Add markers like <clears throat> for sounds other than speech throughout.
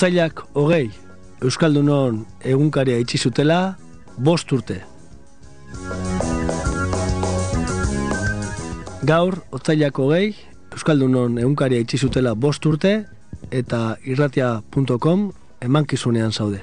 Otzailak hogei, Euskaldunon egunkaria itxi zutela, bost urte. Gaur, otzailak hogei, Euskaldunon egunkaria itxi zutela bost urte, eta irratia.com emankizunean zaude.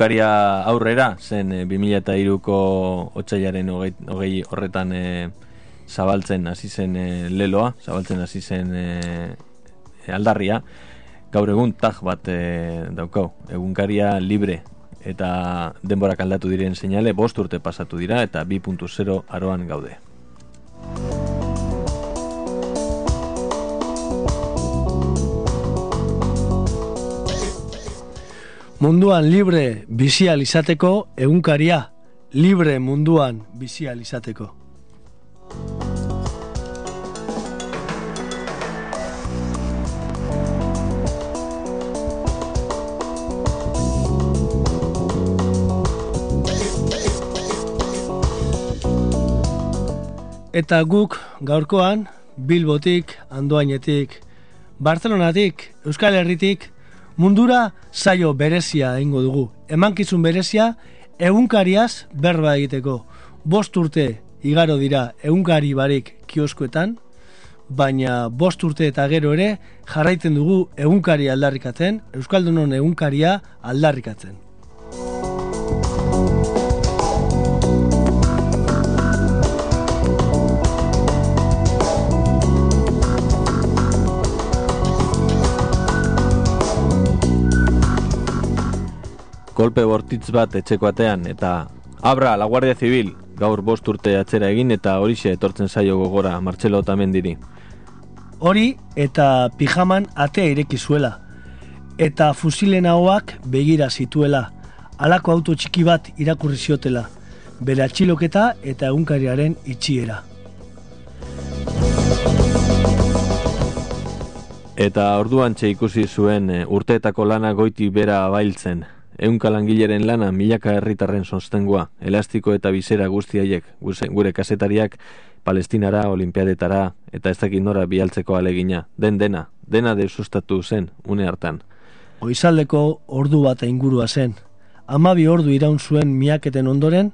Egunkaria aurrera, zen e, 2002ko otxailaren hogei, hogei horretan e, zabaltzen hasi zen e, leloa, zabaltzen hasi zen e, aldarria, gaur egun tag bat e, daukau, egunkaria libre eta denborak aldatu diren seinale, bost urte pasatu dira eta 2.0 aroan gaude. Munduan libre bizial izateko egunkaria libre munduan bizial izateko. Eta guk gaurkoan Bilbotik, Andoainetik, Barcelonatik, Euskal Herritik, Mundura saio berezia eingo dugu. Emankizun berezia egunkariaz berba egiteko. Bost urte igaro dira egunkari barik kioskoetan, baina bost urte eta gero ere jarraiten dugu egunkari aldarrikatzen, Euskaldunon egunkaria aldarrikatzen. Kolpe bortitz bat etxeko atean eta abra la Guardia Civil gaur bost urte atzera egin eta horixe etortzen zaio gogora Martxelo diri. Hori eta pijaman atea ireki zuela. eta fusilen ahoak begira zituela, alako auto txiki bat irakurri ziotela, bere atxiloketa eta egunkariaren itxiera. Eta orduan txe ikusi zuen e, urteetako lana goiti bera abailtzen. Eunka langileren lana milaka herritarren sostengua, elastiko eta bizera guztiaiek, gure kasetariak, palestinara, olimpiadetara, eta ez dakit nora bialtzeko alegina. Den dena, dena sustatu zen, une hartan. Goizaldeko ordu bat ingurua zen. Amabi ordu iraun zuen miaketen ondoren,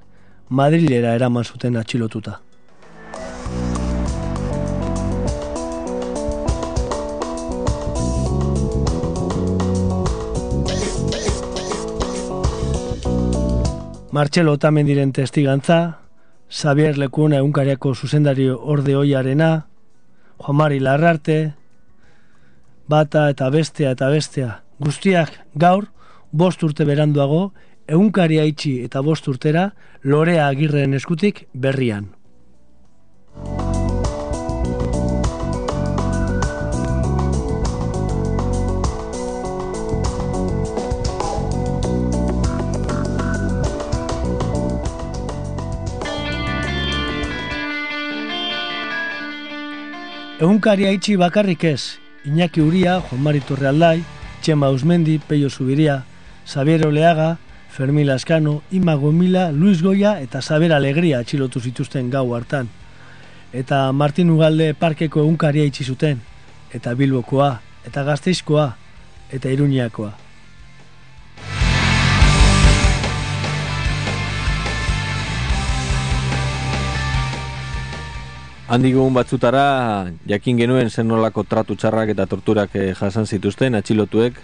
Madrilera eraman zuten atxilotuta. Martxelo otamen diren testigantza, Xavier Lekuna egunkariako zuzendari orde hoiarena, Juan Mari Larrarte, bata eta bestea eta bestea, guztiak gaur, bost urte beranduago, egunkaria itxi eta bost urtera, lorea agirren eskutik berrian. Egunkaria itxi bakarrik ez, Iñaki Uria, Juan Mari Torrealdai, Txema Usmendi, Peio Zubiria, Xavier Oleaga, Fermi Lascano, Ima Gomila, Luis Goya eta Xavier Alegria atxilotu zituzten gau hartan. Eta Martin Ugalde parkeko egunkaria itxi zuten, eta Bilbokoa, eta Gazteizkoa, eta Iruñakoa. Handik batzutara, jakin genuen zen nolako tratu txarrak eta torturak eh, jasan zituzten atxilotuek,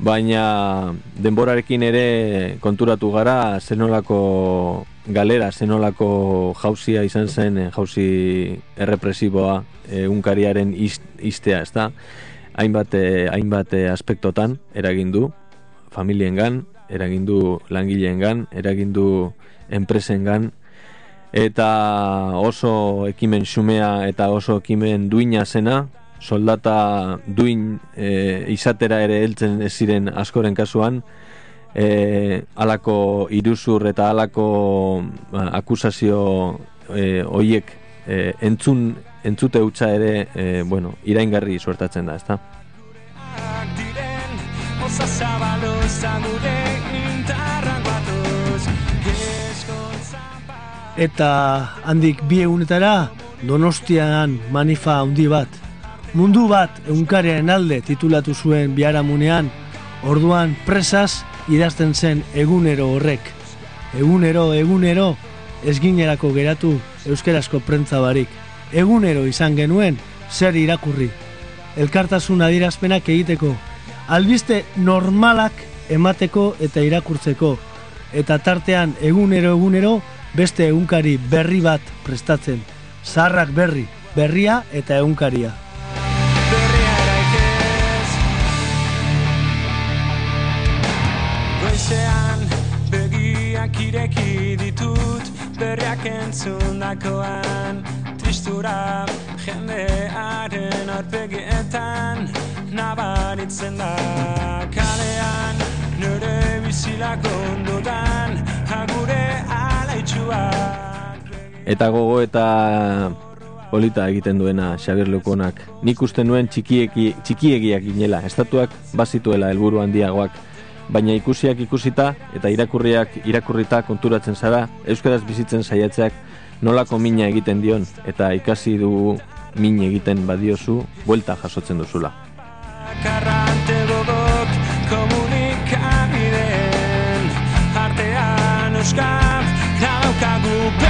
baina denborarekin ere konturatu gara zenolako galera, zenolako jauzia izan zen, eh, jauzi errepresiboa egunkariaren iztea, ez da? Hainbat, eh, hainbat aspektotan eragindu, familiengan, eragindu langileengan, eragindu enpresengan, eta oso ekimen xumea eta oso ekimen duina zena, soldata duin e, izatera ere heltzen ez ziren askoren kasuan, e, alako iruzur eta alako ba, akusazio e, oiek e, entzun, entzute utza ere e, bueno, iraingarri suertatzen da, ezta? Osa eta handik bi egunetara Donostian manifa handi bat. Mundu bat eunkarean alde titulatu zuen biharamunean, orduan presaz idazten zen egunero horrek. Egunero, egunero, ezginerako geratu euskerazko prentza barik. Egunero izan genuen, zer irakurri. Elkartasun adirazpenak egiteko, albiste normalak emateko eta irakurtzeko. Eta tartean egunero, egunero, beste egunkari berri bat prestatzen. Zarrak berri, berria eta egunkaria. Goizean begiak ireki ditut berriak entzun dakoan Tristura jendearen arpegietan nabaritzen da kalean nire bizilak ondotan agure Eta gogo eta polita egiten duena Xabier Lukonak. Nik uste nuen txikieki, txikiegiak inela, estatuak bazituela helburu handiagoak, baina ikusiak ikusita eta irakurriak irakurrita konturatzen zara, euskaraz bizitzen saiatzeak nolako mina egiten dion eta ikasi du min egiten badiozu, buelta jasotzen duzula. Komunikabideen artean euskal daukagu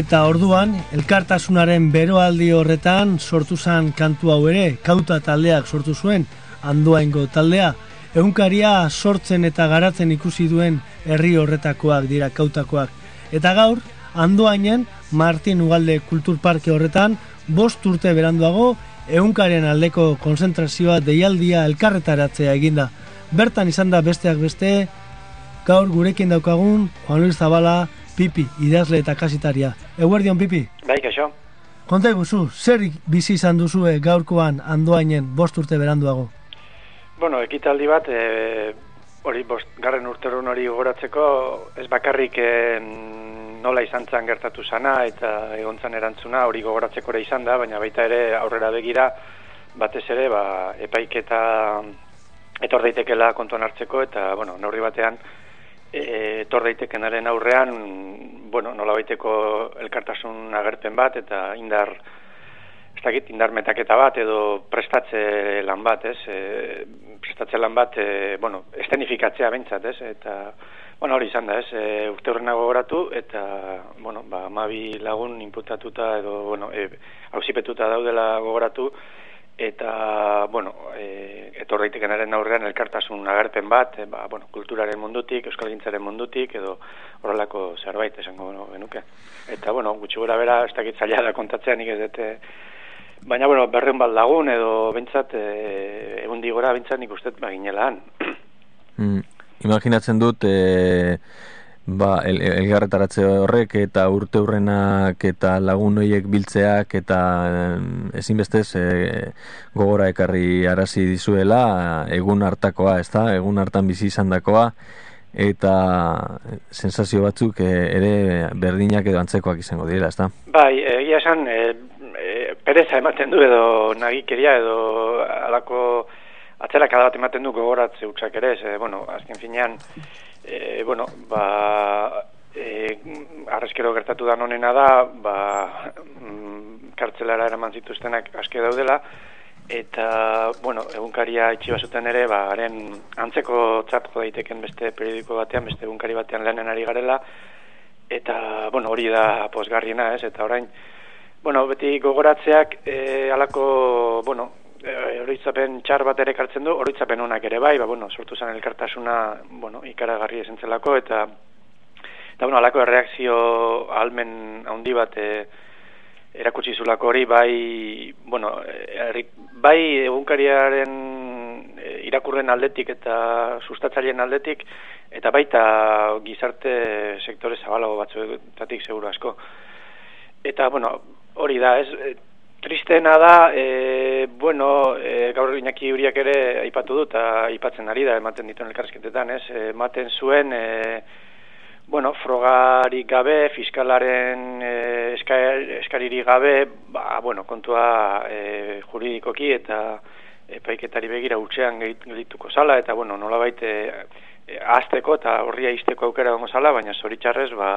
Eta orduan, elkartasunaren beroaldi horretan sortu zen kantu hau ere, kauta taldeak sortu zuen, andoaingo taldea, egunkaria sortzen eta garatzen ikusi duen herri horretakoak dira kautakoak. Eta gaur, andoainen Martin Ugalde Kulturparke horretan, bost urte beranduago, egunkaren aldeko konzentrazioa deialdia elkarretaratzea eginda. Bertan izan da besteak beste, gaur gurekin daukagun, Juan Luis Zabala, Pipi, idazle eta kasitaria. Eguerdion, Pipi? Bai, kaixo. Konta guzu, zer bizi izan duzue gaurkoan andoainen bost urte beranduago? Bueno, ekitaldi bat, e, hori bost, garren urterun hori goratzeko, ez bakarrik e, nola izan zan gertatu sana eta egontzan erantzuna hori gogoratzeko ere izan da, baina baita ere aurrera begira, batez ere, ba, epaiketa etor daitekela kontuan hartzeko, eta, bueno, neurri batean, e, tor daitekenaren aurrean, bueno, nola baiteko elkartasun agerpen bat, eta indar, ez dakit, indar metaketa bat, edo prestatze lan bat, ez, e, prestatze lan bat, e, bueno, estenifikatzea bentsat, ez, eta, bueno, hori izan da, ez, e, urte horrenago goratu, eta, bueno, ba, mabi lagun inputatuta, edo, bueno, e, hausipetuta daudela gogoratu, eta bueno, e, etorreitekenaren aurrean elkartasun agerpen bat, e, ba, bueno, kulturaren mundutik, euskalgintzaren mundutik, edo horrelako zerbait esango genuke. Eta, bueno, gutxi gura bera, ez dakit zaila da kontatzea nik ez dute, baina, bueno, berren bat lagun, edo bentsat, e, egun digora, bentsat nik uste baginelaan. Mm, imaginatzen dut, e, ba, el, elgarretaratze horrek eta urte hurrenak eta lagun hoiek biltzeak eta ezinbestez e, gogora ekarri arazi dizuela egun hartakoa, ez da? Egun hartan bizi izan dakoa eta sensazio batzuk e, ere berdinak edo antzekoak izango dira, ez da? Bai, egia esan e, e, pereza ematen du edo nagikeria edo alako atzera kada bat ematen du gogoratze utxak ere, ez, bueno, azken finean e, bueno, ba, e, arrezkero gertatu da nonena da, ba, mm, kartzelara eraman zituztenak aske daudela, eta, bueno, egunkaria itxi basuten ere, ba, haren antzeko txapko daiteken beste periodiko batean, beste egunkari batean lehenen ari garela, eta, bueno, hori da posgarriena, ez, eta orain, bueno, beti gogoratzeak, e, alako, bueno, e, oroitzapen txar bat ere kartzen du, oroitzapen honak ere bai, ba, bueno, sortu zen elkartasuna, bueno, ikaragarri esentzelako, eta, eta bueno, alako erreakzio almen handi bat e, erakutsi zulako hori, bai, bueno, er, bai egunkariaren irakurren aldetik eta sustatzaileen aldetik, eta baita gizarte sektore zabalago batzuetatik seguru asko. Eta, bueno, hori da, ez, Tristena da, e, bueno, e, gaur inaki huriak ere aipatu dut, aipatzen ari da, ematen dituen elkarrezketetan, ez? Ematen zuen, e, bueno, frogarik gabe, fiskalaren e, eskariri gabe, ba, bueno, kontua e, juridikoki eta epaiketari begira utxean gelituko zala, eta, bueno, nola baite e, azteko eta horria izteko aukera gongo zala, baina zoritxarrez, ba,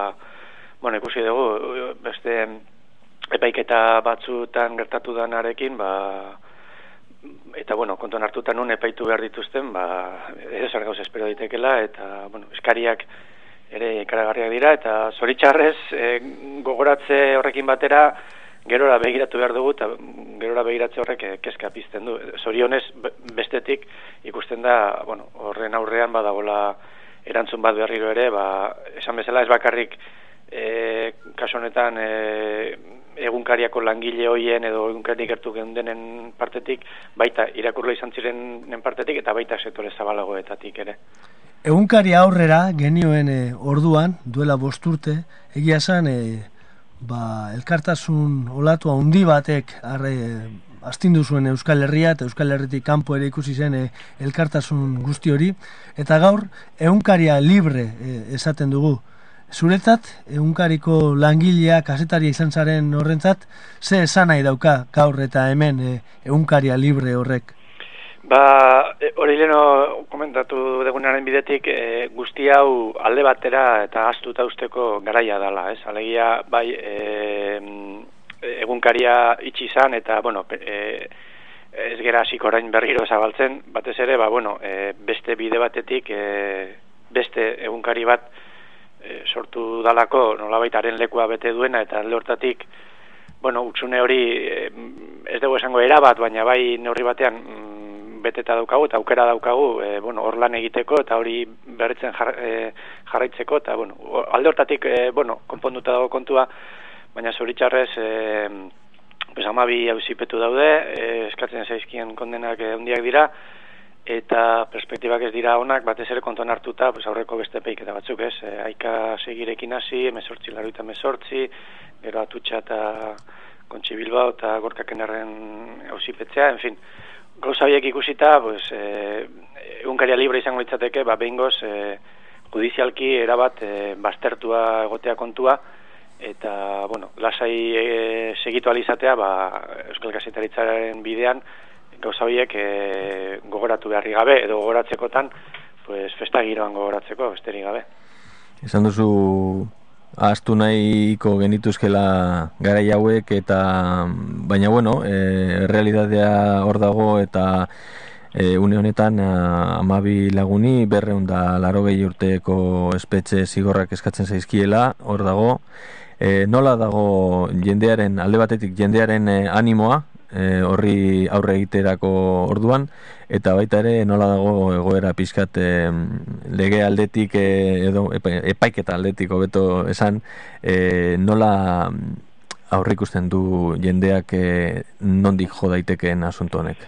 bueno, ikusi dugu, beste epaiketa batzutan gertatu danarekin, ba, eta bueno, kontuan hartutan nun epaitu behar dituzten, ba, edo zer gauz espero ditekela, eta bueno, eskariak ere ikaragarriak dira, eta zoritxarrez e, gogoratze horrekin batera, gerora begiratu behar dugu, eta gerora begiratze horrek e, kezka pizten du. Zorionez, bestetik ikusten da, bueno, horren aurrean badagola erantzun bat berriro ere, ba, esan bezala ez bakarrik e, kaso honetan e, egunkariako langile hoien edo egunkari gertu geundenen partetik, baita irakurla izan ziren partetik eta baita sektore zabalagoetatik ere. Egunkari aurrera genioen e, orduan, duela bosturte, egia zan, e, ba, elkartasun olatu handi batek arre, astindu zuen Euskal Herria eta Euskal Herritik kanpo ere ikusi zen e, elkartasun guzti hori, eta gaur egunkaria libre e, esaten dugu, Zuretzat, egunkariko langilea, kasetaria izan zaren horrentzat, ze esan nahi dauka gaur eta hemen e, egunkaria libre horrek? Ba, e, hori leno komentatu degunaren bidetik, e, guzti hau alde batera eta astuta usteko garaia dala, ez? Alegia, bai, e, egunkaria itxi izan eta, bueno, e, ez gera hasiko orain berriro zabaltzen, batez ere, ba, bueno, e, beste bide batetik, e, beste egunkari bat, e, sortu dalako nolabaitaren lekua bete duena eta alde hortatik bueno, utxune hori e, ez dugu esango erabat, baina bai neurri batean mm, beteta daukagu eta aukera daukagu e, bueno, hor lan egiteko eta hori berritzen jar, e, jarraitzeko eta bueno, alde hortatik e, bueno, konponduta dago kontua, baina zoritxarrez e, pues, amabi hausipetu daude, e, eskatzen zaizkien kondenak e, handiak dira, eta perspektibak ez dira onak, batez ere kontuan hartuta, pues, aurreko beste peiketa batzuk ez, e, aika segirekin hasi, emezortzi laruita emezortzi, gero atutxa eta kontsi bilbao eta gorkaken erren hausipetzea, en fin, gauza ikusita, pues, e, unkaria libre izango litzateke, ba, behin goz, e, judizialki erabat e, baztertua egotea kontua, eta, bueno, lasai e, segitu alizatea, ba, Euskal Kasitaritzaren bidean, gauza horiek e, gogoratu beharri gabe edo gogoratzekotan pues festa giroan gogoratzeko besterik gabe. Esan duzu ahaztu nahiko genituzkela gara hauek eta baina bueno, e, realitatea hor dago eta e, une honetan amabi laguni berreun da laro gehi urteko espetxe zigorrak eskatzen zaizkiela hor dago e, nola dago jendearen alde batetik jendearen animoa e, horri aurre egiterako orduan eta baita ere nola dago egoera pizkat e, lege aldetik e, edo epaiketa aldetik hobeto esan e, nola aurre ikusten du jendeak e, nondik jo daitekeen asunto honek?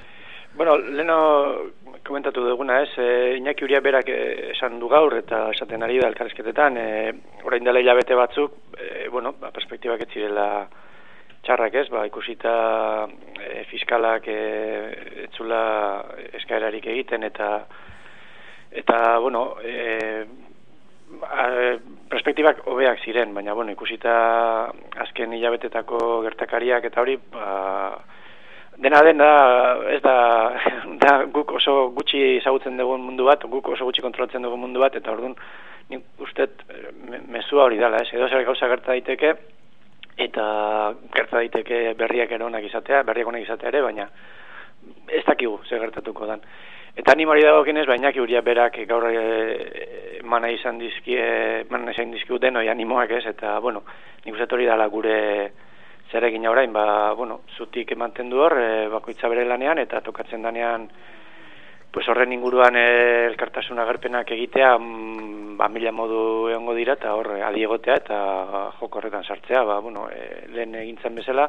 Bueno, leno komentatu duguna ez, e, Iñaki Uria berak esan du gaur eta esaten ari da elkarrezketetan, e, orain dela hilabete batzuk, e, bueno, ba, perspektibak ez zirela txarrak ez, ba, ikusita e, fiskalak e, etzula eskaerarik egiten eta eta, bueno, e, a, perspektibak hobeak ziren, baina, bueno, ikusita azken hilabetetako gertakariak eta hori, ba, dena den da, ez da, <laughs> da guk oso gutxi ezagutzen dugun mundu bat, guk oso gutxi kontrolatzen dugun mundu bat, eta orduan, nik uste mezua hori dala, ez, edo zer gauza gerta daiteke, eta gerta daiteke berriak eronak izatea, berriak onak izatea ere, baina ez dakigu zer gertatuko dan. Eta animari dago kinez, baina uria berak gaur e, mana izan dizkie, mana izan dizkiu denoi animoak ez, eta, bueno, nik uste hori dala gure zer egin orain, ba, bueno, zutik emanten du hor, e, bakoitza bere lanean, eta tokatzen danean, pues horren inguruan elkartasun agerpenak egitea, mm, ba, mila modu egongo dira, eta hor, adiegotea, eta joko horretan sartzea, ba, bueno, e, lehen egintzen bezala,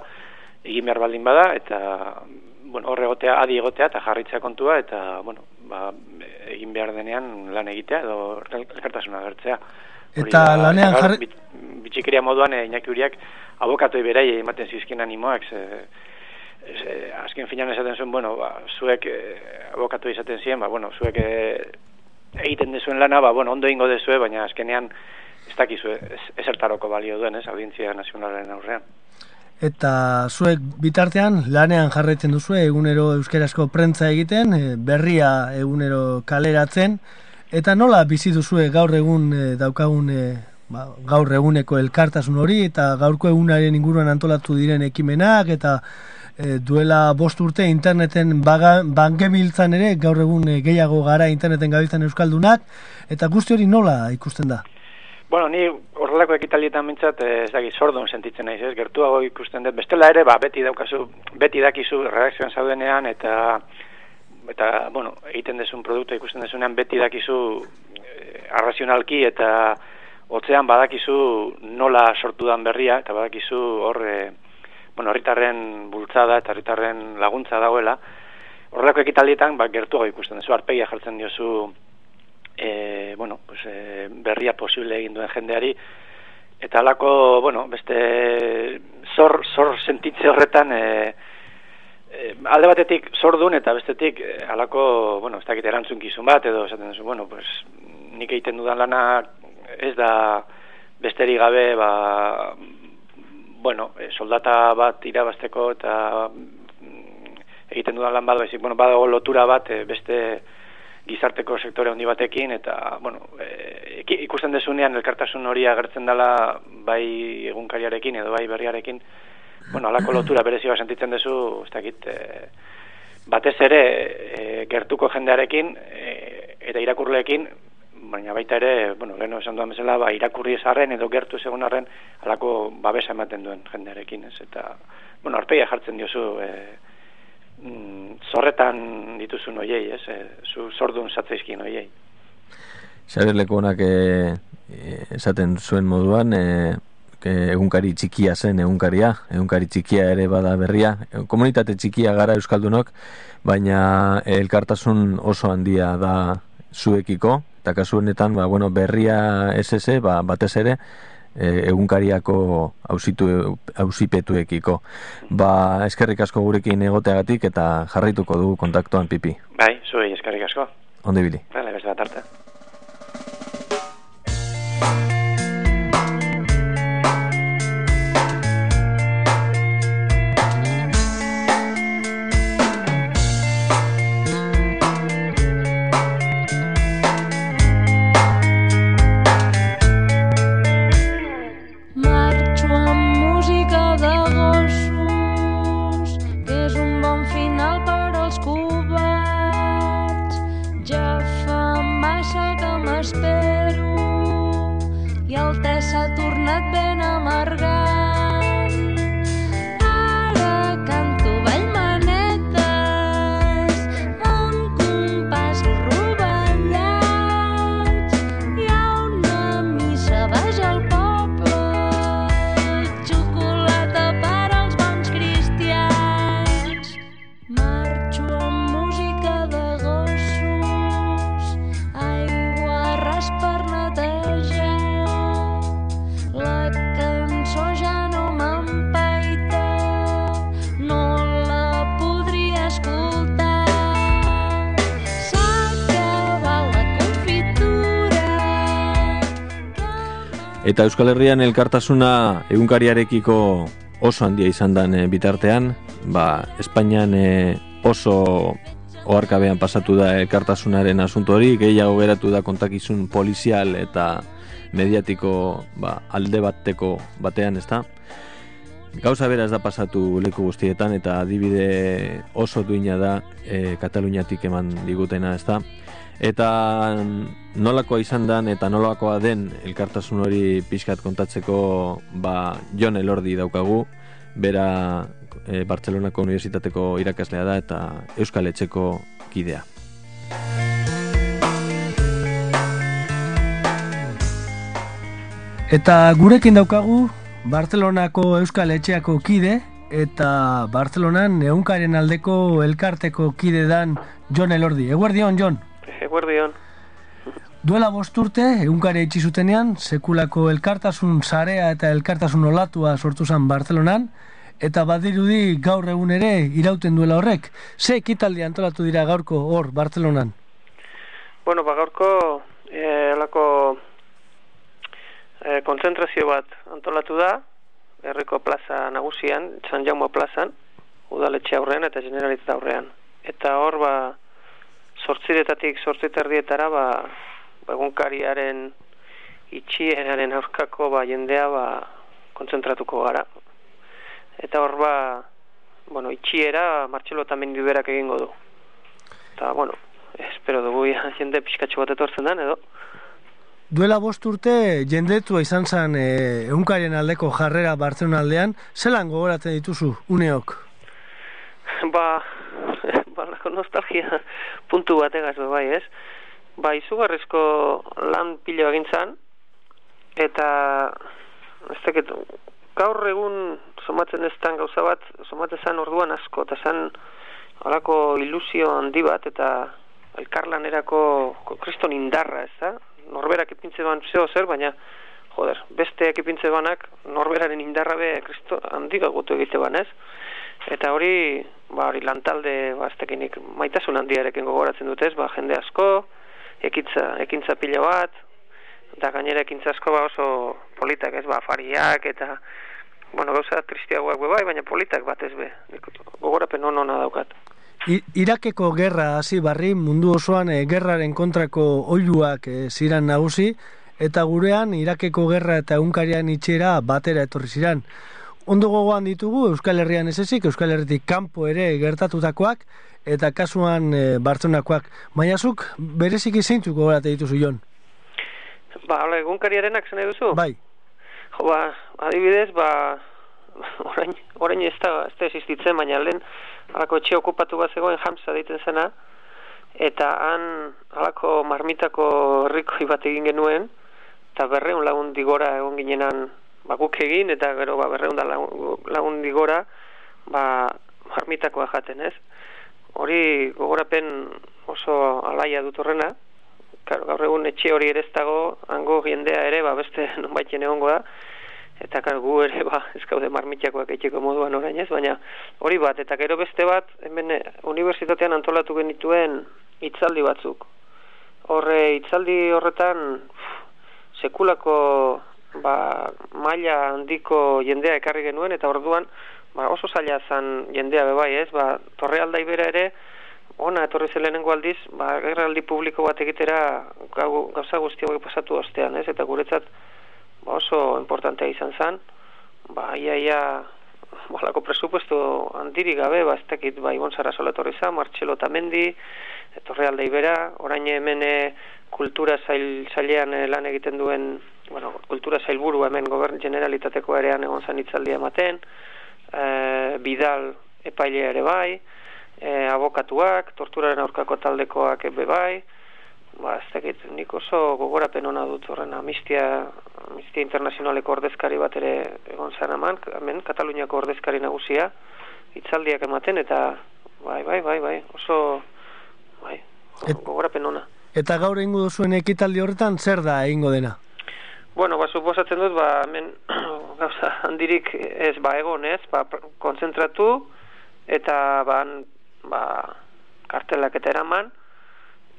egin behar baldin bada, eta, bueno, hor egotea, adiegotea, eta jarritzea kontua, eta, bueno, ba, egin behar denean lan egitea, edo elkartasun agertzea. Eta lanean jarri... Bitxikeria moduan, e, inaki huriak, abokatoi berai ematen zizkin animoak, ze, e, azken finan esaten zuen, bueno, ba, zuek e, abokatu izaten ziren, ba, bueno, zuek e, egiten dezuen lana, ba, bueno, ondo ingo dezue, baina azkenean ez dakizu ezertaroko balio duen, ez, audientzia nazionalaren aurrean. Eta zuek bitartean lanean jarraitzen duzu egunero euskerazko prentza egiten, berria egunero kaleratzen, eta nola bizi duzu gaur egun daukagun ba, gaur eguneko elkartasun hori, eta gaurko egunaren inguruan antolatu diren ekimenak, eta e, duela bost urte interneten bangebiltzan ere, gaur egun e, gehiago gara interneten gabiltzan euskaldunak, eta guzti hori nola ikusten da? Bueno, ni horrelako ekitalietan mintzat, eh, ez dakit, sordon sentitzen naiz, ez, gertuago ikusten dut, bestela ere, ba, beti daukazu, beti dakizu redakzioan zaudenean, eta, eta, bueno, egiten desun produktu ikusten desunean, beti dakizu eh, arrazionalki, eta otzean badakizu nola sortu dan berria, eta badakizu hor, eh, bueno, herritarren bultzada eta herritarren laguntza dagoela, horrelako ekitaldietan, ba, gertu ikusten duzu, arpegia jartzen diozu, e, bueno, pues, e, berria posible egin duen jendeari, eta alako, bueno, beste zor, zor sentitze horretan, e, e, alde batetik zor duen eta bestetik e, alako, bueno, ez dakit erantzun kizun bat, edo esaten duzu, bueno, pues, nik egiten dudan lana ez da besterik gabe, ba, bueno, e, soldata bat irabazteko eta mm, egiten dudan lan bat, baizik, bueno, badago lotura bat e, beste gizarteko sektore handi batekin, eta, bueno, e, ikusten desunean elkartasun hori agertzen dela bai egunkariarekin edo bai berriarekin, bueno, alako lotura berezioa sentitzen dezu, ez dakit, e, batez ere e, gertuko jendearekin e, eta irakurleekin baina baita ere, bueno, geno esan duan bezala, ba, irakurri ezarren edo gertu segun arren, alako babesa ematen duen jendearekin, ez? Eta, bueno, arpeia jartzen diozu, e, mm, zorretan dituzu noiei, ez? E, zu zordun zatzaizkin noiei. Xabier Lekonak e, esaten zuen moduan, e, egunkari txikia zen egunkaria, egunkari txikia ere bada berria, komunitate txikia gara Euskaldunok, baina elkartasun oso handia da zuekiko, eta kasu honetan, ba, bueno, berria SS, ba, batez ere, e, egunkariako ausipetuekiko. Ba, eskerrik asko gurekin egoteagatik eta jarraituko du kontaktuan pipi. Bai, zuei eskerrik asko. Onde bili. Vale, beste bat arte. Eta Euskal Herrian elkartasuna egunkariarekiko oso handia izan den eh, bitartean, ba, Espainian e, oso oarkabean pasatu da elkartasunaren asunto hori, gehiago geratu da kontakizun polizial eta mediatiko ba, alde bateko batean, ezta? Gauza beraz da pasatu leku guztietan eta adibide oso duina da e, Kataluniatik eman digutena, ezta? Eta nolakoa izan den eta nolakoa den elkartasun hori pixkat kontatzeko ba, Jon Elordi daukagu, bera e, Bartzelonako Unibertsitateko irakaslea da eta Euskal Etxeko kidea. Eta gurekin daukagu Bartzelonako Euskal Etxeako kide eta Bartzelonan neunkaren aldeko elkarteko kide dan Jon Elordi. Eguerdion, Jon? Eguerdion. Duela bosturte, egunkare itxi zutenean, sekulako elkartasun sarea eta elkartasun olatua sortu zen Bartzelonan, eta badirudi gaur egun ere irauten duela horrek. Ze ekitaldi antolatu dira gaurko hor Bartzelonan? Bueno, ba gaurko eh, alako eh, konzentrazio bat antolatu da, herriko plaza nagusian, San Jaume plazan, udaletxe aurrean eta generalitate aurrean. Eta hor, ba, sortziretatik sortzitardietara ba, egunkariaren itxieraren aurkako ba jendea ba kontzentratuko gara. Eta hor ba, bueno, itxiera Martxelo eta mendiberak egingo du. Eta, bueno, espero dugu ya, jende pixkatxo bat etortzen den, edo? Duela bost urte jendetua izan zen e, egunkarien aldeko jarrera bartzen aldean, zelan gogoratzen dituzu, uneok? Ba, nostalgia <laughs> puntu bat egaz bai, ez? Ba, izugarrizko lan pilo egintzan, eta ez teket, gaur egun somatzen ez gauza bat, somatzen zen orduan asko, eta zen horako ilusio handi bat, eta elkarlanerako kriston indarra, ez da? Norberak ipintze ban zeo zer, baina, joder, besteak ipintze banak, norberaren indarra be kristo handi gagotu egite ban, ez? Eta hori, ba, hori lantalde baztekinik maitasun handiarekin gogoratzen dutez, ba, jende asko, ekintza, ekintza pila bat, eta gainera ekintza asko ba oso politak ez, ba, fariak eta, bueno, gauza tristiagoak bai, baina politak bat ez be, gogorapen non hona daukat. Irakeko gerra hasi barri mundu osoan e, gerraren kontrako oiluak e, ziran nagusi, eta gurean Irakeko gerra eta unkarian itxera batera etorri ziran ondo gogoan ditugu Euskal Herrian ez ezik, Euskal Herritik kanpo ere gertatutakoak eta kasuan e, bartzonakoak. Baina zuk bereziki zeintzuk gogorate dituzu jon? Ba, hala, egunkariarenak zen duzu? Bai, Jo, ba, adibidez, ba, orain, orain ez da, ez da existitzen, baina lehen, halako etxe okupatu bat zegoen jamsa deiten zena, eta han, halako marmitako herrikoi bat egin genuen, eta berreun lagun digora egon ginenan, ba, guk egin, eta gero, ba, berreun da lagun, digora, ba, marmitakoa jaten, ez? Hori gogorapen oso alaia dut horrena, Claro, gaur egun etxe hori ere ez dago, hango jendea ere, ba, beste <laughs> nonbaiten egongo da, eta kar, gu ere, ba, ez gaude marmitxakoak etxeko moduan orain ez, baina hori bat, eta gero beste bat, hemen eh, unibertsitatean antolatu genituen hitzaldi batzuk. Horre, hitzaldi horretan, sekulako, ba, maila handiko jendea ekarri genuen, eta orduan, ba, oso zaila zan jendea bebai ez, ba, torre aldai bera ere, ona etorri zen lehenengo aldiz, ba, gerraldi publiko bat egitera gau, gauza guzti hori pasatu ostean, ez? Eta guretzat ba, oso importantea izan zen, ba, ia, ia, balako presupuesto handiri gabe, ba, ez dakit, ba, Ibon Sarasola etorri zen, Martxelo Tamendi, etorri alde ibera, orain hemen eh, kultura zail, zailean eh, lan egiten duen, bueno, kultura zailburu hemen gobern generalitateko erean egon zan itzaldia ematen, e, Bidal epailea ere bai, e, abokatuak, torturaren aurkako taldekoak ebe bai, ba, ez dakit, nik oso gogorapen ona dut horren Amnistia, Amnistia Internazionaleko ordezkari bat ere egon zan aman, hemen Kataluniako ordezkari nagusia, hitzaldiak ematen, eta bai, bai, bai, bai, oso, bai, gogorapen ona. eta gaur egingo duzuen ekitaldi horretan zer da egingo dena? Bueno, ba, suposatzen dut, ba, hemen <clears throat> gauza handirik ez, ba, egon ez, ba, kontzentratu, eta ba, ba, kartelak eta eraman,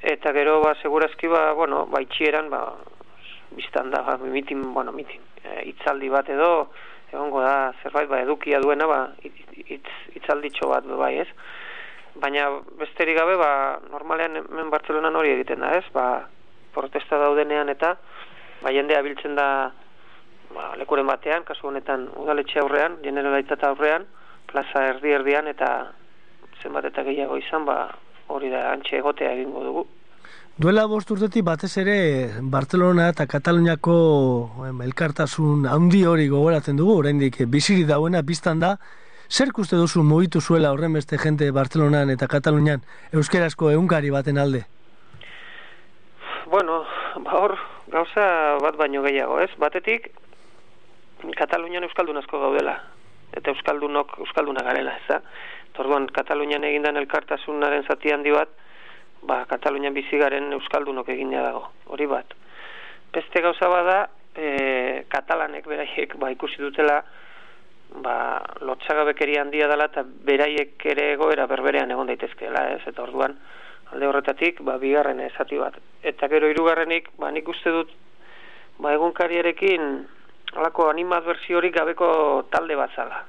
eta gero, ba, segurazki, ba, bueno, ba, itxieran, ba, biztan da, ba, mitin, bueno, mitin, e, itzaldi bat edo, egongo da, zerbait, ba, edukia duena, ba, it- itz, itzalditxo bat, bai, ez? Baina besterik gabe, ba, normalean hemen Bartzelonan hori egiten da, ez? Ba, protesta daudenean eta, ba, jendea biltzen da ba, lekuren batean, kasu honetan udaletxe aurrean, generalitzat aurrean, plaza erdi erdian eta zenbat eta gehiago izan, ba, hori da antxe egotea egingo dugu. Duela bost urtetik batez ere Barcelona eta Kataluniako elkartasun handi hori gogoratzen dugu, oraindik biziri dauena biztan da, zer uste duzu mugitu zuela horren beste jente Barcelonan eta Katalunian euskerazko egunkari baten alde? Bueno, ba hor, gauza bat baino gehiago, ez? Batetik, Katalunian euskaldun asko gaudela, eta euskaldunok euskalduna garela, ez da? Torduan, Katalunian egindan elkartasunaren zati handi bat, ba, Katalunian bizigaren euskaldunok egina dago, hori bat. Beste gauza bada, e, katalanek beraiek ba, ikusi dutela, ba, lotxagabekeria handia dela eta beraiek ere egoera berberean egon daitezkeela, ez? Eta orduan, alde horretatik, ba, bigarren esati bat. Eta gero hirugarrenik, ba, nik uste dut, ba, egunkariarekin, halako animadversiorik gabeko talde bat zala.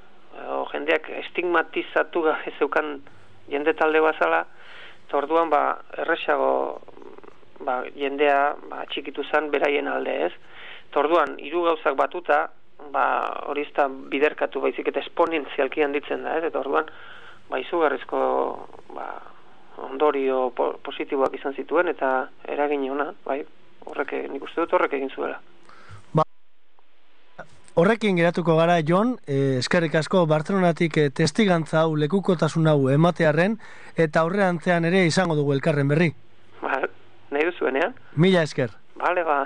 O, jendeak estigmatizatu gabe zeukan jende talde bat zala, eta orduan, ba, erresago, ba, jendea, ba, txikitu zen beraien alde ez. Eta orduan, hiru gauzak batuta, ba, hori ez da biderkatu baizik eta esponentzialki handitzen da, ez? Eta orduan, ba, izugarrizko, ba, ondorio po positiboak izan zituen eta eragin ona, bai, horrek, nik uste dut horrek egin zuela. Horrekin geratuko gara, Jon, eh, eskerrik asko Barcelonatik eh, testigantza hau, lekukotasun hau ematearren, eta aurreantzean ere izango dugu elkarren berri. Ba, nahi duzuenean? Mila esker. Bale, ba.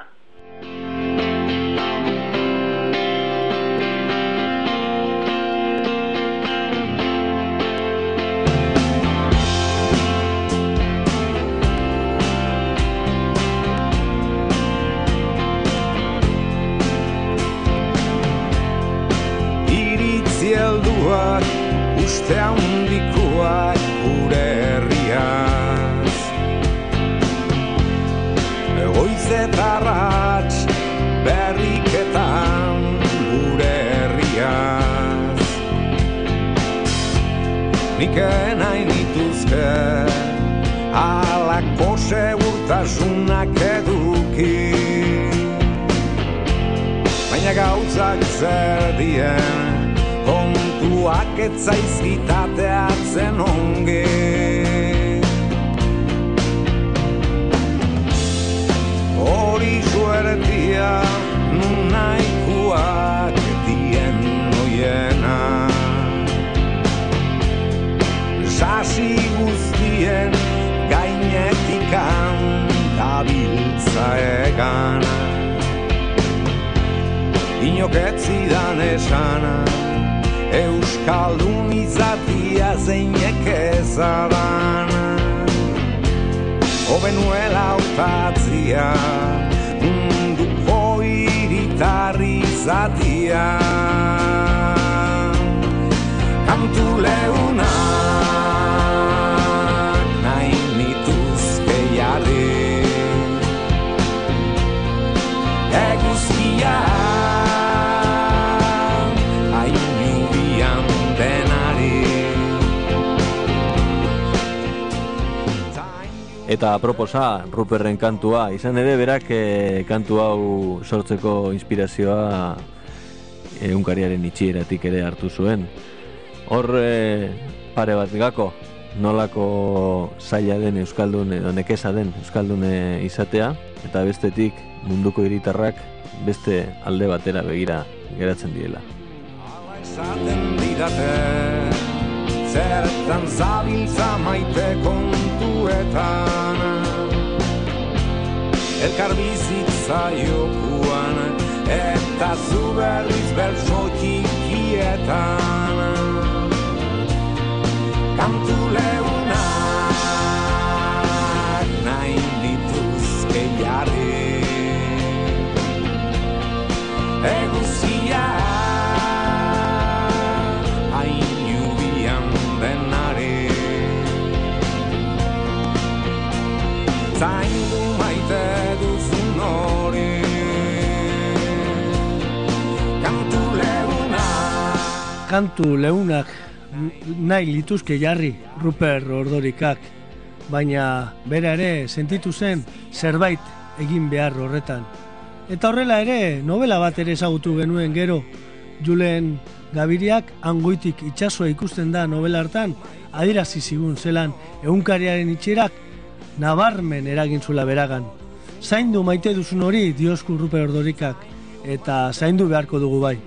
Helduak, uste handikoak gure herriaz. Egoiz eta ratx berriketan gure herriaz. Nik nahi nituzke alako segurtasunak eduki baina gauzak zer dien kontuak etzaizkitateatzen onge hori zuen ertia nun nahikoak dien noiena Sasi guztien gainetikan dabiltza egan Inoketzidan esana Euskaldun izatia zeinek ezadan Obenuela autatzia Mundu hoiritarri izatia Kantu leuna Eta proposa, Ruperren kantua, izan ere berak eh, kantu hau sortzeko inspirazioa egunkariaren itxieratik ere hartu zuen. Hor eh, pare bat gako, nolako zaila den Euskaldun, edo nekeza den Euskaldun eh, izatea, eta bestetik munduko hiritarrak beste alde batera begira geratzen direla. Hala esaten didate Zertan zabiltza maite kontuetan Elkar bizitza jokuan Eta zu berriz bertso txikietan Kantu leunak nahi dituzke jarri. Eguzia denari. Zaindu maite Kantu leunak nahi lituzke jarri Ruper Ordorikak, baina bera ere sentitu zen zerbait egin behar horretan. Eta horrela ere, novela bat ere ezagutu genuen gero, Julen Gabiriak angoitik itsasoa ikusten da novela hartan, adirazi zigun zelan egunkariaren itxerak nabarmen eragin zuela beragan. Zaindu maite duzun hori diosku Ruper Ordorikak, eta zaindu beharko dugu bai.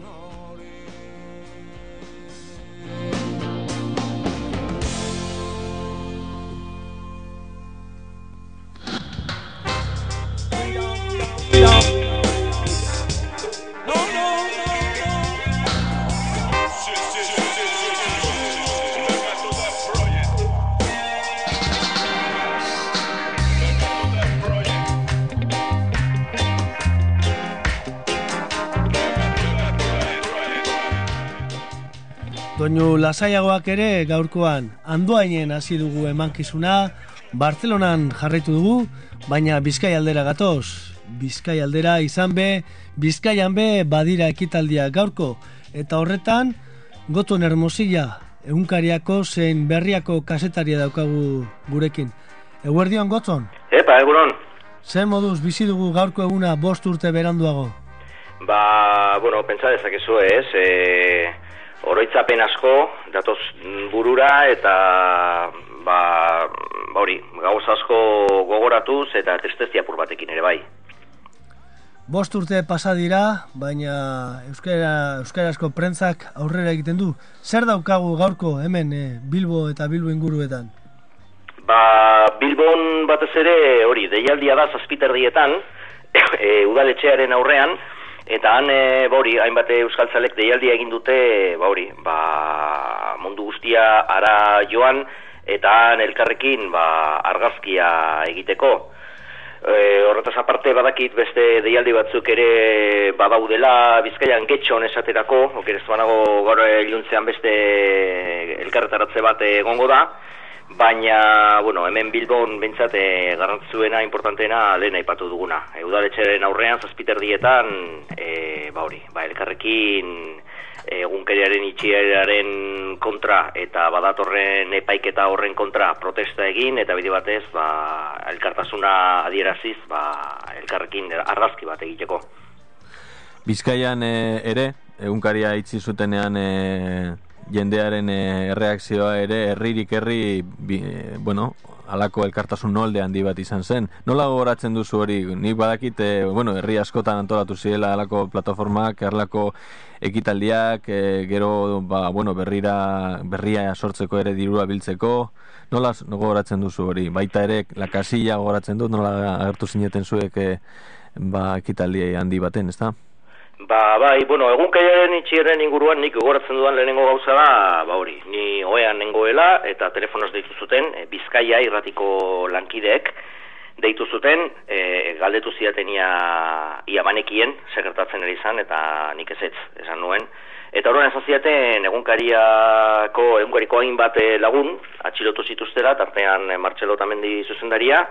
Doinu lasaiagoak ere gaurkoan andoainen hasi dugu emankizuna, Bartzelonan jarraitu dugu, baina Bizkai aldera gatoz. Bizkai aldera izan be, Bizkaian be badira ekitaldia gaurko, eta horretan Goton Hermosilla, egunkariako zein berriako kasetaria daukagu gurekin. Eguerdion Goton, Epa, egunon. zer moduz bizi dugu gaurko eguna bost urte beranduago? Ba, bueno, pentsa dezakezu ez, e, oroitzapen asko datoz burura eta ba, ba hori, gauz asko gogoratuz eta tristezia apur batekin ere bai. Bost urte pasa dira, baina euskara, euskarazko prentzak aurrera egiten du. Zer daukagu gaurko hemen eh, Bilbo eta Bilbo inguruetan? Ba, Bilbon batez ere hori, deialdia da zazpiterdietan, <coughs> e, udaletxearen aurrean, eta han, e, ba hori, hainbat euskaltzalek deialdia egin dute, ba hori, ba, mundu guztia ara joan, eta han elkarrekin, ba, argazkia egiteko. E, horretaz aparte badakit beste deialdi batzuk ere badaudela Bizkaian getxon esaterako, oker ez banago gaur iluntzean beste elkarretaratze bat egongo da, baina, bueno, hemen Bilbon bintzat e, garrantzitsuena, importanteena lehen aipatu duguna. E, udaletxeren aurrean, zazpiterdietan, e, ba hori, ba elkarrekin e, egunkeriaren itxieraren kontra eta badatorren epaiketa horren kontra protesta egin eta bide batez ba, elkartasuna adieraziz ba, elkarrekin argazki bat egiteko. Bizkaian eh, ere, egunkaria itzi zutenean eh, jendearen e, erreakzioa ere herririk herri bi, e, bueno, alako elkartasun nolde handi bat izan zen. Nola gogoratzen duzu hori? Nik badakit, e, bueno, herri askotan antolatu zirela alako plataformak, alako ekitaldiak, e, gero ba, bueno, berrira, berria sortzeko ere dirua biltzeko. Nola gogoratzen duzu hori? Baita ere, la kasilla gogoratzen dut, nola agertu zineten zuek e, ba, ekitaldi handi baten, ezta? Ba, bai, bueno, egun kaiaren inguruan nik gogoratzen dudan lehenengo gauza da, ba hori, ni oean nengoela eta telefonoz deitu zuten, e, Bizkaia irratiko lankideek deitu zuten, e, galdetu ziaten ia, ia banekien, sekretatzen ere izan, eta nik ez ez, esan nuen. Eta horren esan ziaten egunkariako, egunkariko hainbat eh, lagun, atxilotu zituztera, tartean Martxelo Tamendi zuzendaria,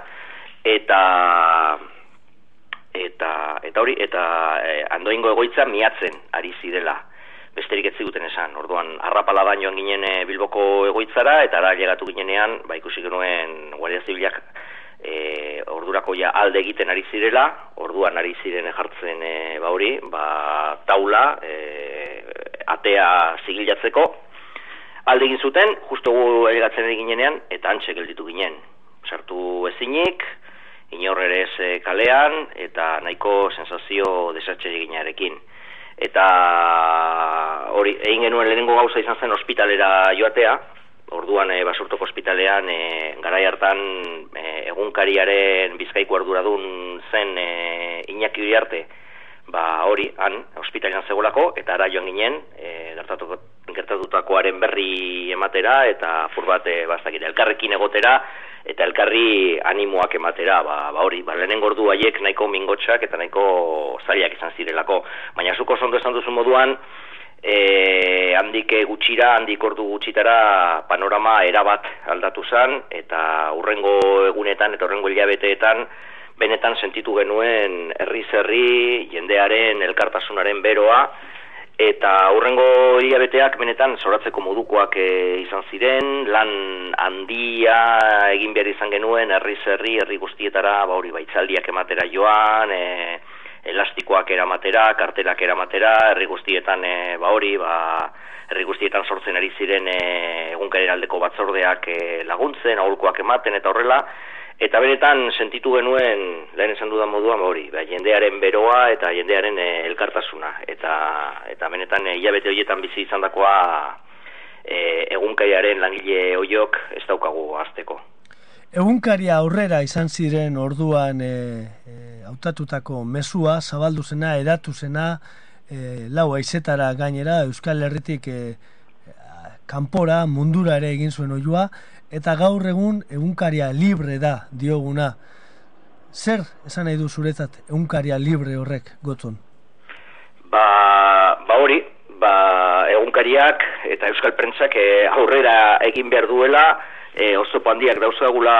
eta eta eta hori eta e, andoingo egoitza miatzen ari zirela. Besterik ez ziguten esan. Orduan arrapala bainoan ginen e, bilboko egoitzara eta ara llegatu ginenean ba ikusi genuen guardia zibilak e, ordurako ja alde egiten ari zirela. Orduan ari ziren jartzen e, ba hori ba taula e, atea zigilatzeko. Alde egin zuten justo gu egatzen ari ginenean eta antxe gelditu ginen. Sartu ezinik inor ere ez eh, kalean eta nahiko sensazio desatxe eginarekin. Eta hori egin genuen lehenengo gauza izan zen ospitalera joatea, orduan e, basurtoko ospitalean e, garai hartan e, egunkariaren bizkaiko arduradun zen e, Iñaki Uriarte, ba hori han ospitalean zegoelako eta ara joan ginen e, gertatutakoaren berri ematera eta fur bat e, elkarrekin egotera eta elkarri animoak ematera, ba, ba hori, ba, lehenen gordu haiek nahiko mingotxak eta nahiko zailak izan zirelako. Baina zuko zondo esan duzu moduan, e, handik gutxira, handik ordu gutxitara panorama erabat aldatu zen, eta urrengo egunetan eta urrengo hilabeteetan, benetan sentitu genuen herri-zerri, jendearen, elkartasunaren beroa, eta aurrengo hilabeteak benetan zoratzeko modukoak e, izan ziren, lan handia egin behar izan genuen, herri zerri, herri guztietara, ba hori baitzaldiak ematera joan, e, elastikoak eramatera, karterak eramatera, herri guztietan e, ba hori, ba, herri guztietan sortzen ari ziren e, egunkareraldeko batzordeak e, laguntzen, aholkoak ematen eta horrela, Eta beretan sentitu genuen, lehen esan dudan moduan hori, ba, jendearen beroa eta jendearen e, elkartasuna. Eta, eta benetan e, hilabete horietan bizi izan dakoa e, egunkaiaren langile hoiok ez daukagu azteko. Egunkaria aurrera izan ziren orduan e, e, autatutako mesua, zabaldu zena, edatu zena, e, lau aizetara gainera, Euskal Herritik e, kanpora, mundura ere egin zuen oioa, eta gaur egun egunkaria libre da dioguna. Zer esan nahi du zuretzat egunkaria libre horrek gotzun? Ba, ba hori, ba egunkariak eta euskal prentzak e, aurrera egin behar duela, e, oso pandiak dauzagula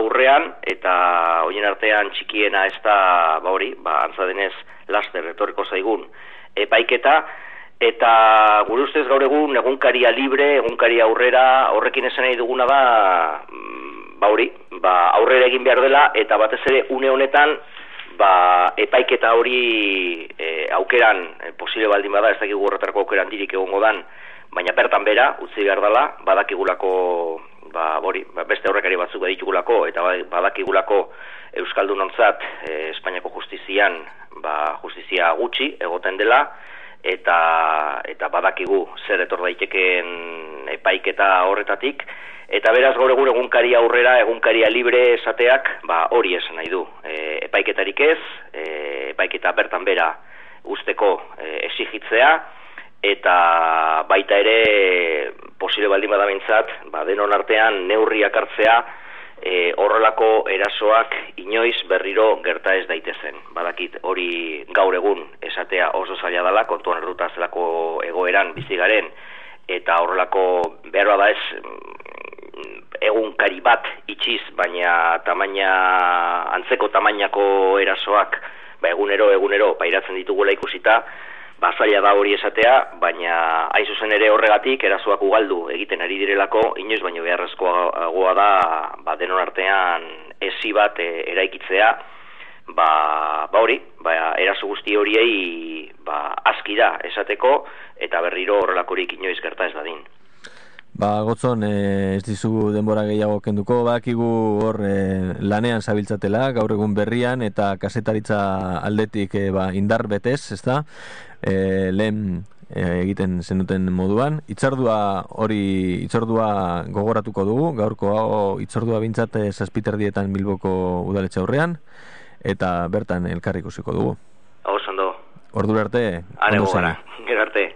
aurrean, eta hoien artean txikiena ez da, ba hori, ba antzadenez laster etorriko zaigun epaiketa, Eta gure ustez gaur egun egunkaria libre, egunkaria aurrera, horrekin esan nahi duguna da, mm, ba hori, ba aurrera egin behar dela, eta batez ere une honetan, ba epaiketa hori e, aukeran, e, posible baldin bada, ez dakigu horretarako aukeran dirik egongo dan, baina bertan bera, utzi behar dela, badakigulako, ba hori, ba, beste aurrekari batzuk baditugulako, eta ba, badakigulako Euskaldun ontzat, e, Espainiako justizian, ba justizia gutxi, egoten dela, eta eta badakigu zer etor daitekeen epaiketa horretatik. Eta beraz gaur egun egunkaria aurrera egunkaria libre esateak ba hori esan nahi du. E, epaiketarik ez e, epaiketa bertan bera usteko e, esigitzea eta baita ere posible baldin badamintzat ba denon artean neurriak hartzea e, horrelako erasoak inoiz berriro gerta ez daitezen. Badakit hori gaur egun esatea oso zaila dela, kontuan erduta zelako egoeran bizigaren, eta horrelako beharra da ez mm, egunkari bat itxiz, baina tamaina, antzeko tamainako erasoak, ba egunero, egunero, pairatzen ditugula ikusita, bazaila da hori esatea, baina hain zuzen ere horregatik erasoak ugaldu egiten ari direlako, inoiz baino beharrezkoa da ba, denon artean ezi bat e, eraikitzea, ba, ba hori, ba, eraso guzti horiei ba, aski da esateko eta berriro horrelakorik inoiz gerta ez dadin. Ba, gotzon, e, ez dizugu denbora gehiago kenduko, bakigu hor e, lanean zabiltzatela, gaur egun berrian, eta kasetaritza aldetik e, ba, indar betez, ez da, e, lehen e, egiten zenuten moduan. Itzordua hori, itzordua gogoratuko dugu, gaurko hau itzordua bintzat zazpiterdietan bilboko udaletxe aurrean, eta bertan elkarrik ikusiko dugu. Hau ondo, Ordura arte, are ondo segi. gero arte.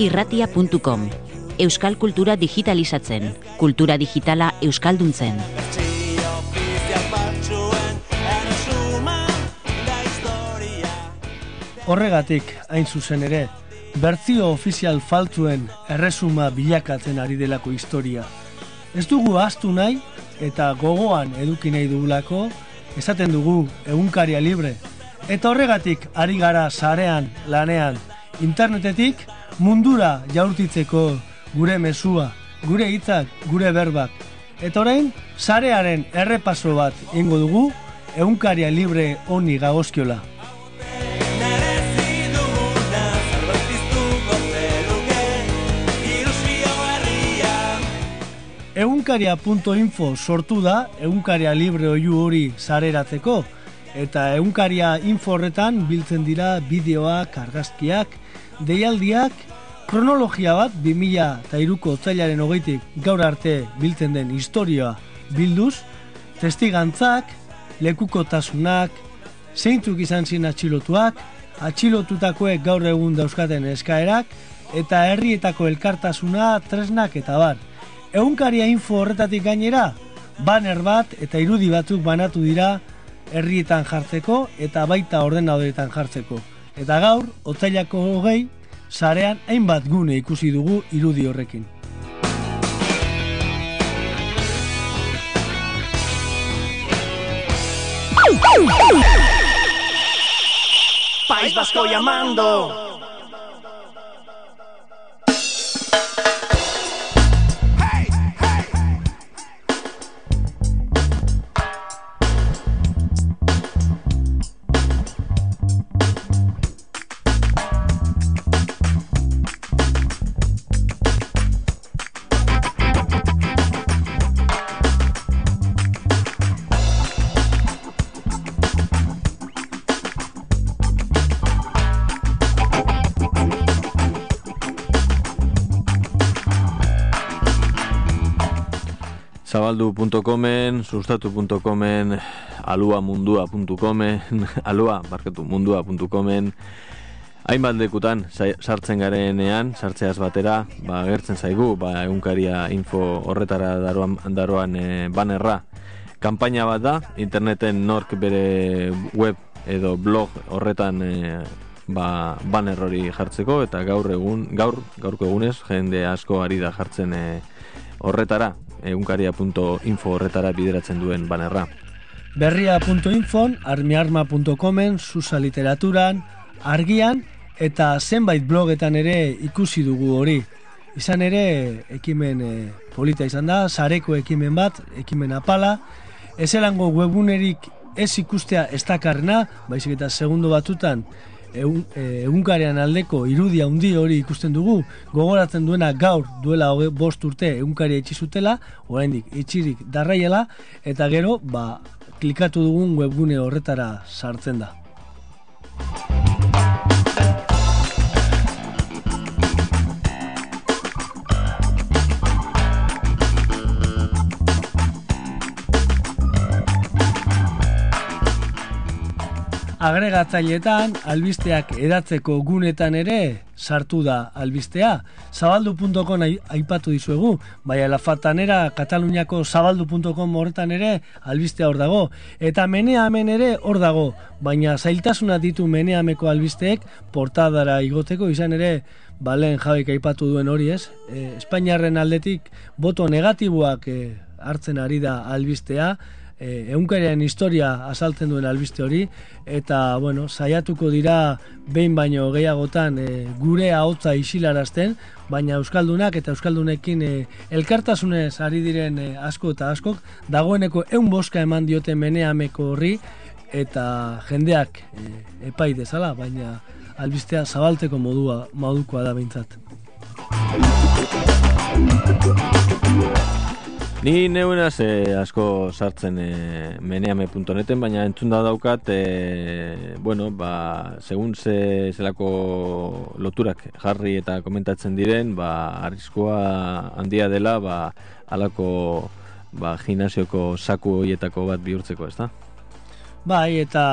irratia.com Euskal kultura digitalizatzen, kultura digitala euskalduntzen. Horregatik, hain zuzen ere, bertzio ofizial faltzuen erresuma bilakatzen ari delako historia. Ez dugu ahaztu nahi eta gogoan eduki nahi dugulako, esaten dugu egunkaria libre. Eta horregatik ari gara sarean, lanean, internetetik mundura jaurtitzeko gure mezua, gure hitzak, gure berbak. Eta orain, sarearen errepaso bat ingo dugu, egunkaria libre honi gagozkiola. Egunkaria.info sortu da, egunkaria libre oiu hori sareratzeko, eta egunkaria info horretan biltzen dira bideoak, argazkiak, deialdiak, kronologia bat 2003ko otzailaren hogeitik gaur arte biltzen den historioa bilduz, testigantzak, lekukotasunak, zeintzuk izan ziren atxilotuak, atxilotutakoek gaur egun dauzkaten eskaerak, eta herrietako elkartasuna, tresnak eta bar. Egunkaria info horretatik gainera, banner bat eta irudi batzuk banatu dira herrietan jartzeko eta baita ordenadoretan jartzeko. Eta gaur, otzailako hogei, sarean hainbat gune ikusi dugu irudi horrekin. País Vasco llamando zabaldu.comen, sustatu.comen, aluamundua.comen, <laughs> alua, barkatu, mundua.comen, hainbat lekutan sa- sartzen garenean, sartzeaz batera, ba, gertzen zaigu, ba, egunkaria info horretara daroan, daroan e, banerra. Kampaina bat da, interneten nork bere web edo blog horretan e, ba, banner hori jartzeko eta gaur egun gaur gaurko egunez jende asko ari da jartzen e, horretara egunkaria.info horretara bideratzen duen banerra. Berria.infon, armiarma.comen, susa literaturan, argian eta zenbait blogetan ere ikusi dugu hori. Izan ere ekimen e, polita izan da, sareko ekimen bat, ekimen apala, ezelango webunerik ez ikustea ez dakarrena, baizik eta segundo batutan egun, e, egunkarean aldeko irudia handi hori ikusten dugu, gogoratzen duena gaur duela hoge, bost urte egunkaria itxi zutela, oraindik itxirik darraiela, eta gero, ba, klikatu dugun webgune horretara sartzen da. Agregatzailetan, albisteak edatzeko gunetan ere sartu da albistea. Zabaldu.com ai- aipatu dizuegu, bai alafatanera Kataluniako zabaldu.com horretan ere albistea hor dago. Eta meneamen ere hor dago, baina zailtasuna ditu meneameko albisteek portadara igoteko izan ere balen jabek aipatu duen hori ez. E, Espainiarren aldetik boto negatiboak e, hartzen ari da albistea, e, egunkariaren historia azaltzen duen albiste hori eta bueno, saiatuko dira behin baino gehiagotan e, gure ahotza isilarazten, baina euskaldunak eta euskaldunekin e, elkartasunez ari diren e, asko eta askok dagoeneko eun boska eman diote meneameko horri eta jendeak e, epai dezala, baina albistea zabaltzeko modua modukoa da behintzat. Ni neunaz eh, asko sartzen eh, meneame.neten, baina entzun da daukat, eh, bueno, ba, segun ze, zelako loturak jarri eta komentatzen diren, ba, arriskoa handia dela, ba, alako ba, gimnasioko saku hoietako bat bihurtzeko, ez da? Bai, eta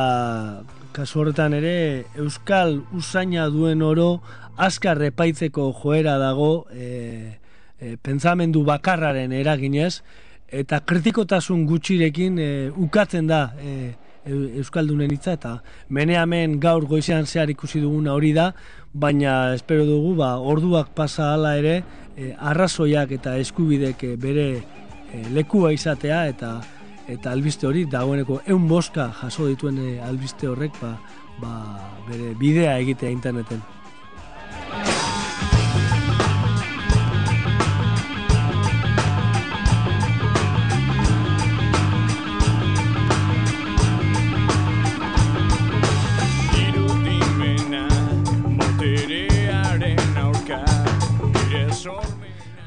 kasu horretan ere Euskal usaina duen oro azkar epaitzeko joera dago e, e, pentsamendu bakarraren eraginez eta kritikotasun gutxirekin e, ukatzen da e, Eu- Euskaldunen hitza eta meneamen gaur goizean zehar ikusi duguna hori da, baina espero dugu ba, orduak pasa hala ere e, arrazoiak eta eskubidek e, bere e, lekua izatea eta eta albiste hori dagoeneko eun boska jaso dituen e, albiste horrek ba, ba, bere bidea egitea interneten.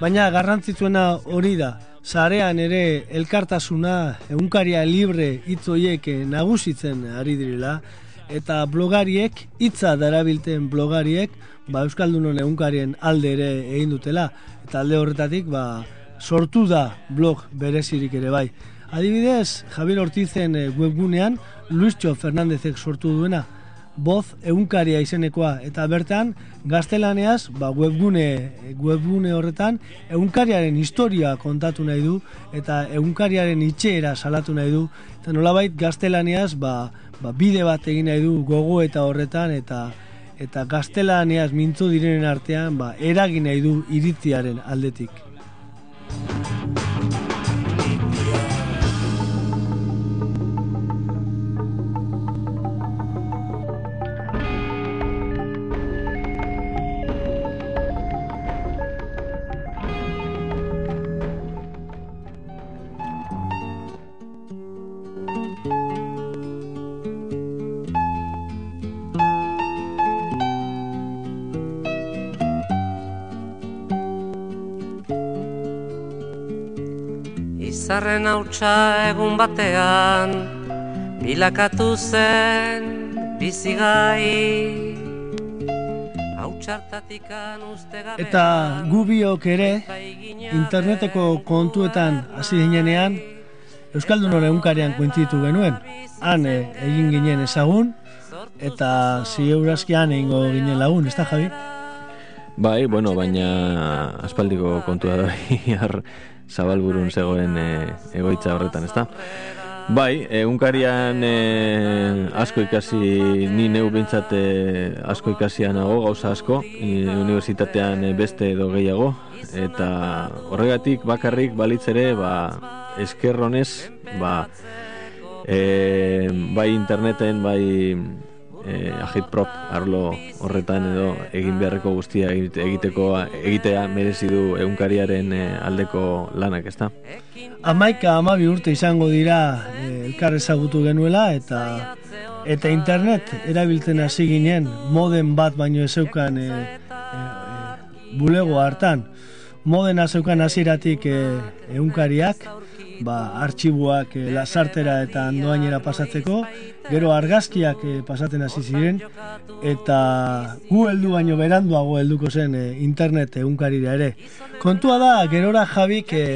Baina garrantzitsuena hori da, sarean ere elkartasuna egunkaria libre hitz hoiek eh, nagusitzen ari direla. Eta blogariek hitza darabilten blogariek ba euskaldunon egunkarien alde ere egin dutela. Eta alde horretatik ba sortu da blog berezirik ere bai. Adibidez, Javier Ortizen eh, webgunean Luistxo Fernandezek sortu duena Boz egunkaria izenekoa eta bertan gaztelaneaz ba, webgune, webgune horretan egunkariaren historia kontatu nahi du eta egunkariaren itxera salatu nahi du eta nolabait gaztelaneaz ba, ba, bide bat egin nahi du gogo eta horretan eta eta gaztelaneaz mintzo direnen artean ba, eragin nahi du iritziaren aldetik. Izarren hautsa egun batean Bilakatu zen bizigai Hautsa txartatikan uste gabe Eta gu biok ere interneteko kontuetan hasi ginenean Euskaldun hori egunkarian kuentitu genuen. Han eh, egin ginen ezagun eta zieurazkian egingo ginen lagun, ez da Javi? Bai, bueno, baina aspaldiko kontua da <laughs> zabalburun zegoen e, egoitza horretan, ezta? Bai, egunkarian e, asko ikasi, ni neu bintzat e, asko ikasian nago, gauza asko, e, unibertsitatean beste edo gehiago, eta horregatik bakarrik balitzere, ba, eskerronez, ba, e, bai interneten, bai e, agitprop arlo horretan edo egin beharreko guztia egite- egiteko egitea merezi du egunkariaren e, aldeko lanak, ezta? Amaika amabi urte izango dira eh, elkar ezagutu genuela eta eta internet erabiltzen hasi ginen moden bat baino ez zeukan e, e, e, bulego hartan modena zeukan hasieratik e, egunkariak ba, artxibuak e, lasartera eta andoainera pasatzeko gero argazkiak e, pasaten hasi ziren eta gu heldu baino beranduago helduko zen e, internet egunkarira ere kontua da gerora jabik e,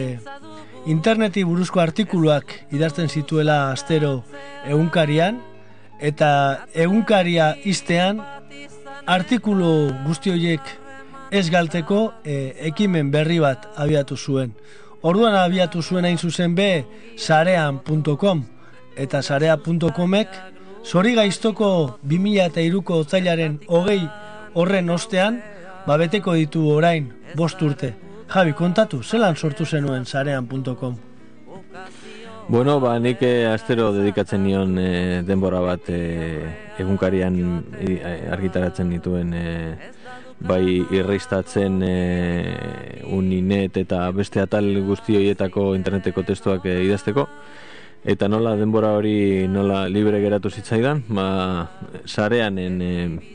interneti buruzko artikuluak idazten zituela astero egunkarian eta egunkaria iztean artikulu guzti horiek ez galteko e, ekimen berri bat abiatu zuen. Orduan abiatu zuen hain zuzen be sarean.com eta sarea.comek zori gaiztoko 2003ko otzailaren hogei horren ostean babeteko ditu orain bost urte. Javi, kontatu, zelan sortu zenuen sarean.com? Bueno, ba, nik eh, astero dedikatzen nion eh, denbora bat eh, egunkarian eh, argitaratzen dituen eh, bai irristatzen eh, uninet eta beste atal guzti horietako interneteko testuak eh, idazteko. Eta nola denbora hori nola libre geratu zitzaidan ba, sareanen eh,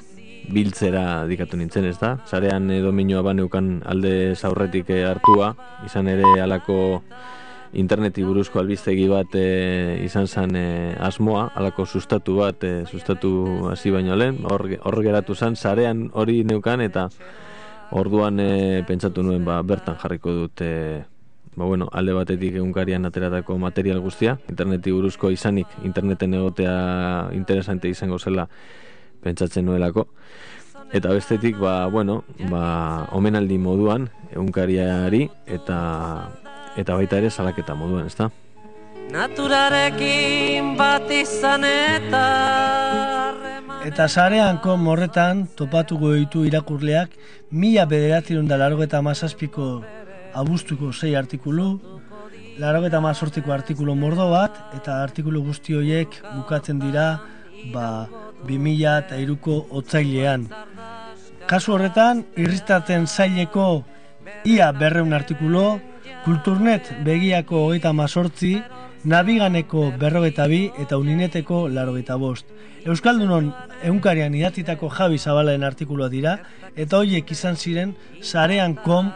biltzera dikatu nintzen ez da sarean eh, dominioa baneukan alde zaurretik eh, hartua izan ere alako interneti buruzko albistegi bat e, izan zen e, asmoa, alako sustatu bat, e, sustatu hasi baino lehen, hor, hor geratu zen, sarean hori neukan eta orduan e, pentsatu nuen ba, bertan jarriko dut e, ba, bueno, alde batetik egunkarian ateratako material guztia, interneti buruzko izanik, interneten egotea interesante izango zela pentsatzen nuelako. Eta bestetik, ba, bueno, ba, omenaldi moduan, egunkariari, eta eta baita ere salaketa moduan, ezta? Naturarekin bat izan eta Eta sareanko morretan topatuko ditu irakurleak mila bederatzerun da larogeta mazazpiko abuztuko sei artikulu, larogeta mazortziko artikulu mordo bat, eta artikulu guzti horiek bukatzen dira ba, 2000 eta iruko otzailean. Kasu horretan, irristaten zaileko ia berreun artikulo, Kulturnet begiako hogeita mazortzi, Nabiganeko berrogeta bi eta Unineteko larogeta bost. Euskaldunon egunkarian idatzitako Javi Zabalaen artikulua dira, eta horiek izan ziren sarean.com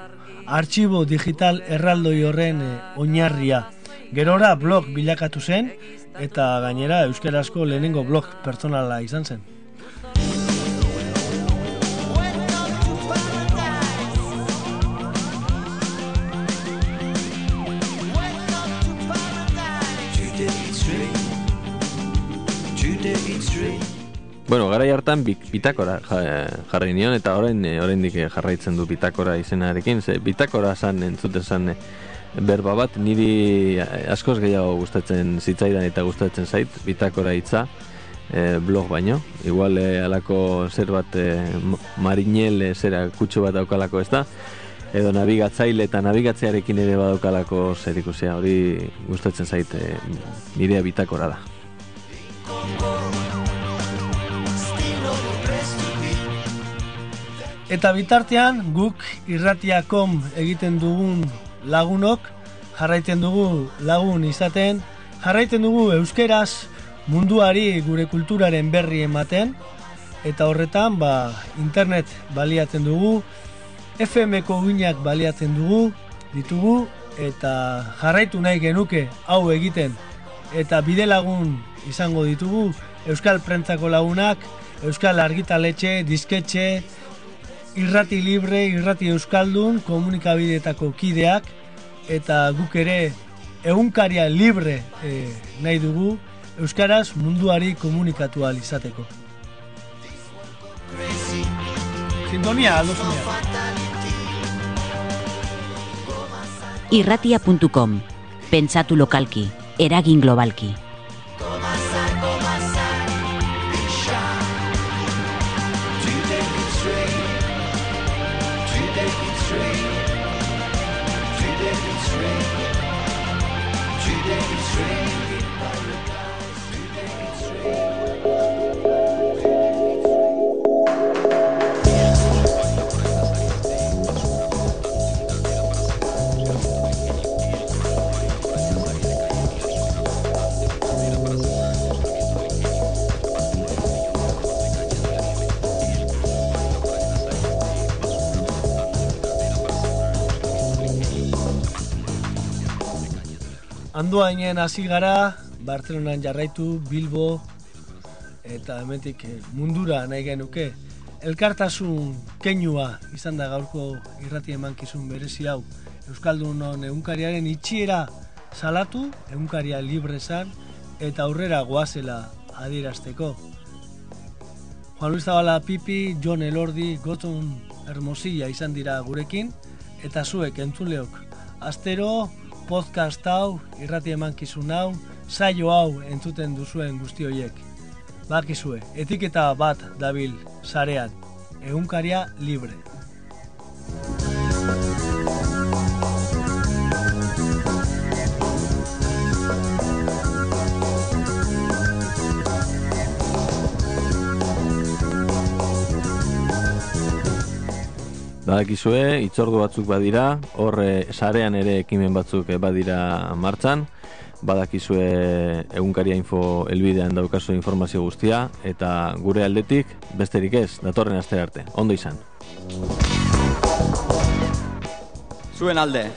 artxibo digital erraldoi horren eh, oinarria. Gerora blog bilakatu zen, eta gainera euskarazko lehenengo blog pertsonala izan zen. Bueno, garai hartan bitakora ja- jarri nion eta orain eh, oraindik eh, jarraitzen du bitakora izenarekin, ze bitakora san entzuten eh, berba bat niri eh, askoz gehiago gustatzen zitzaidan eta gustatzen zait bitakora hitza eh, blog baino. Igual eh, alako zer bat eh, ma- marinel eh, zera kutxo bat daukalako ez da edo nabigatzaile eta nabigatzearekin ere badaukalako zer ikusia hori gustatzen zait eh, nirea bitakora da. Eta bitartean guk irratiakom egiten dugun lagunok jarraiten dugu lagun izaten, jarraiten dugu euskeraz munduari gure kulturaren berri ematen. Eta horretan ba, internet baliatzen dugu, FM-ko uinak baliatzen dugu, ditugu eta jarraitu nahi genuke hau egiten. Eta bide lagun izango ditugu Euskal Prentzako lagunak, Euskal Argitaletxe, Disketxe, irrati libre, irrati euskaldun, komunikabideetako kideak, eta guk ere egunkaria libre e, nahi dugu, euskaraz munduari komunikatu izateko. Sintonia, aldosumea. Irratia.com Pentsatu lokalki, eragin globalki. Anduainen hasi gara, Bartzelonan jarraitu, Bilbo, eta hementik eh, mundura nahi genuke. Elkartasun keinua izan da gaurko irrati emankizun berezi hau. Euskaldunon egunkariaren itxiera salatu, egunkaria libre zan, eta aurrera goazela adierazteko. Juan Luis Zabala Pipi, John Elordi, Gotzon Hermosilla izan dira gurekin, eta zuek entzuleok. Astero, podcast hau, irrati emankizun hau, saio hau entzuten duzuen guzti horiek. Bakizue, etiketa bat dabil sarean, egunkaria libre. Badakizue, itzordu batzuk badira, hor sarean ere ekimen batzuk eh, badira martxan, badakizue egunkaria info elbidean daukazu informazio guztia, eta gure aldetik, besterik ez, datorren aste arte. Ondo izan. Zuen alde.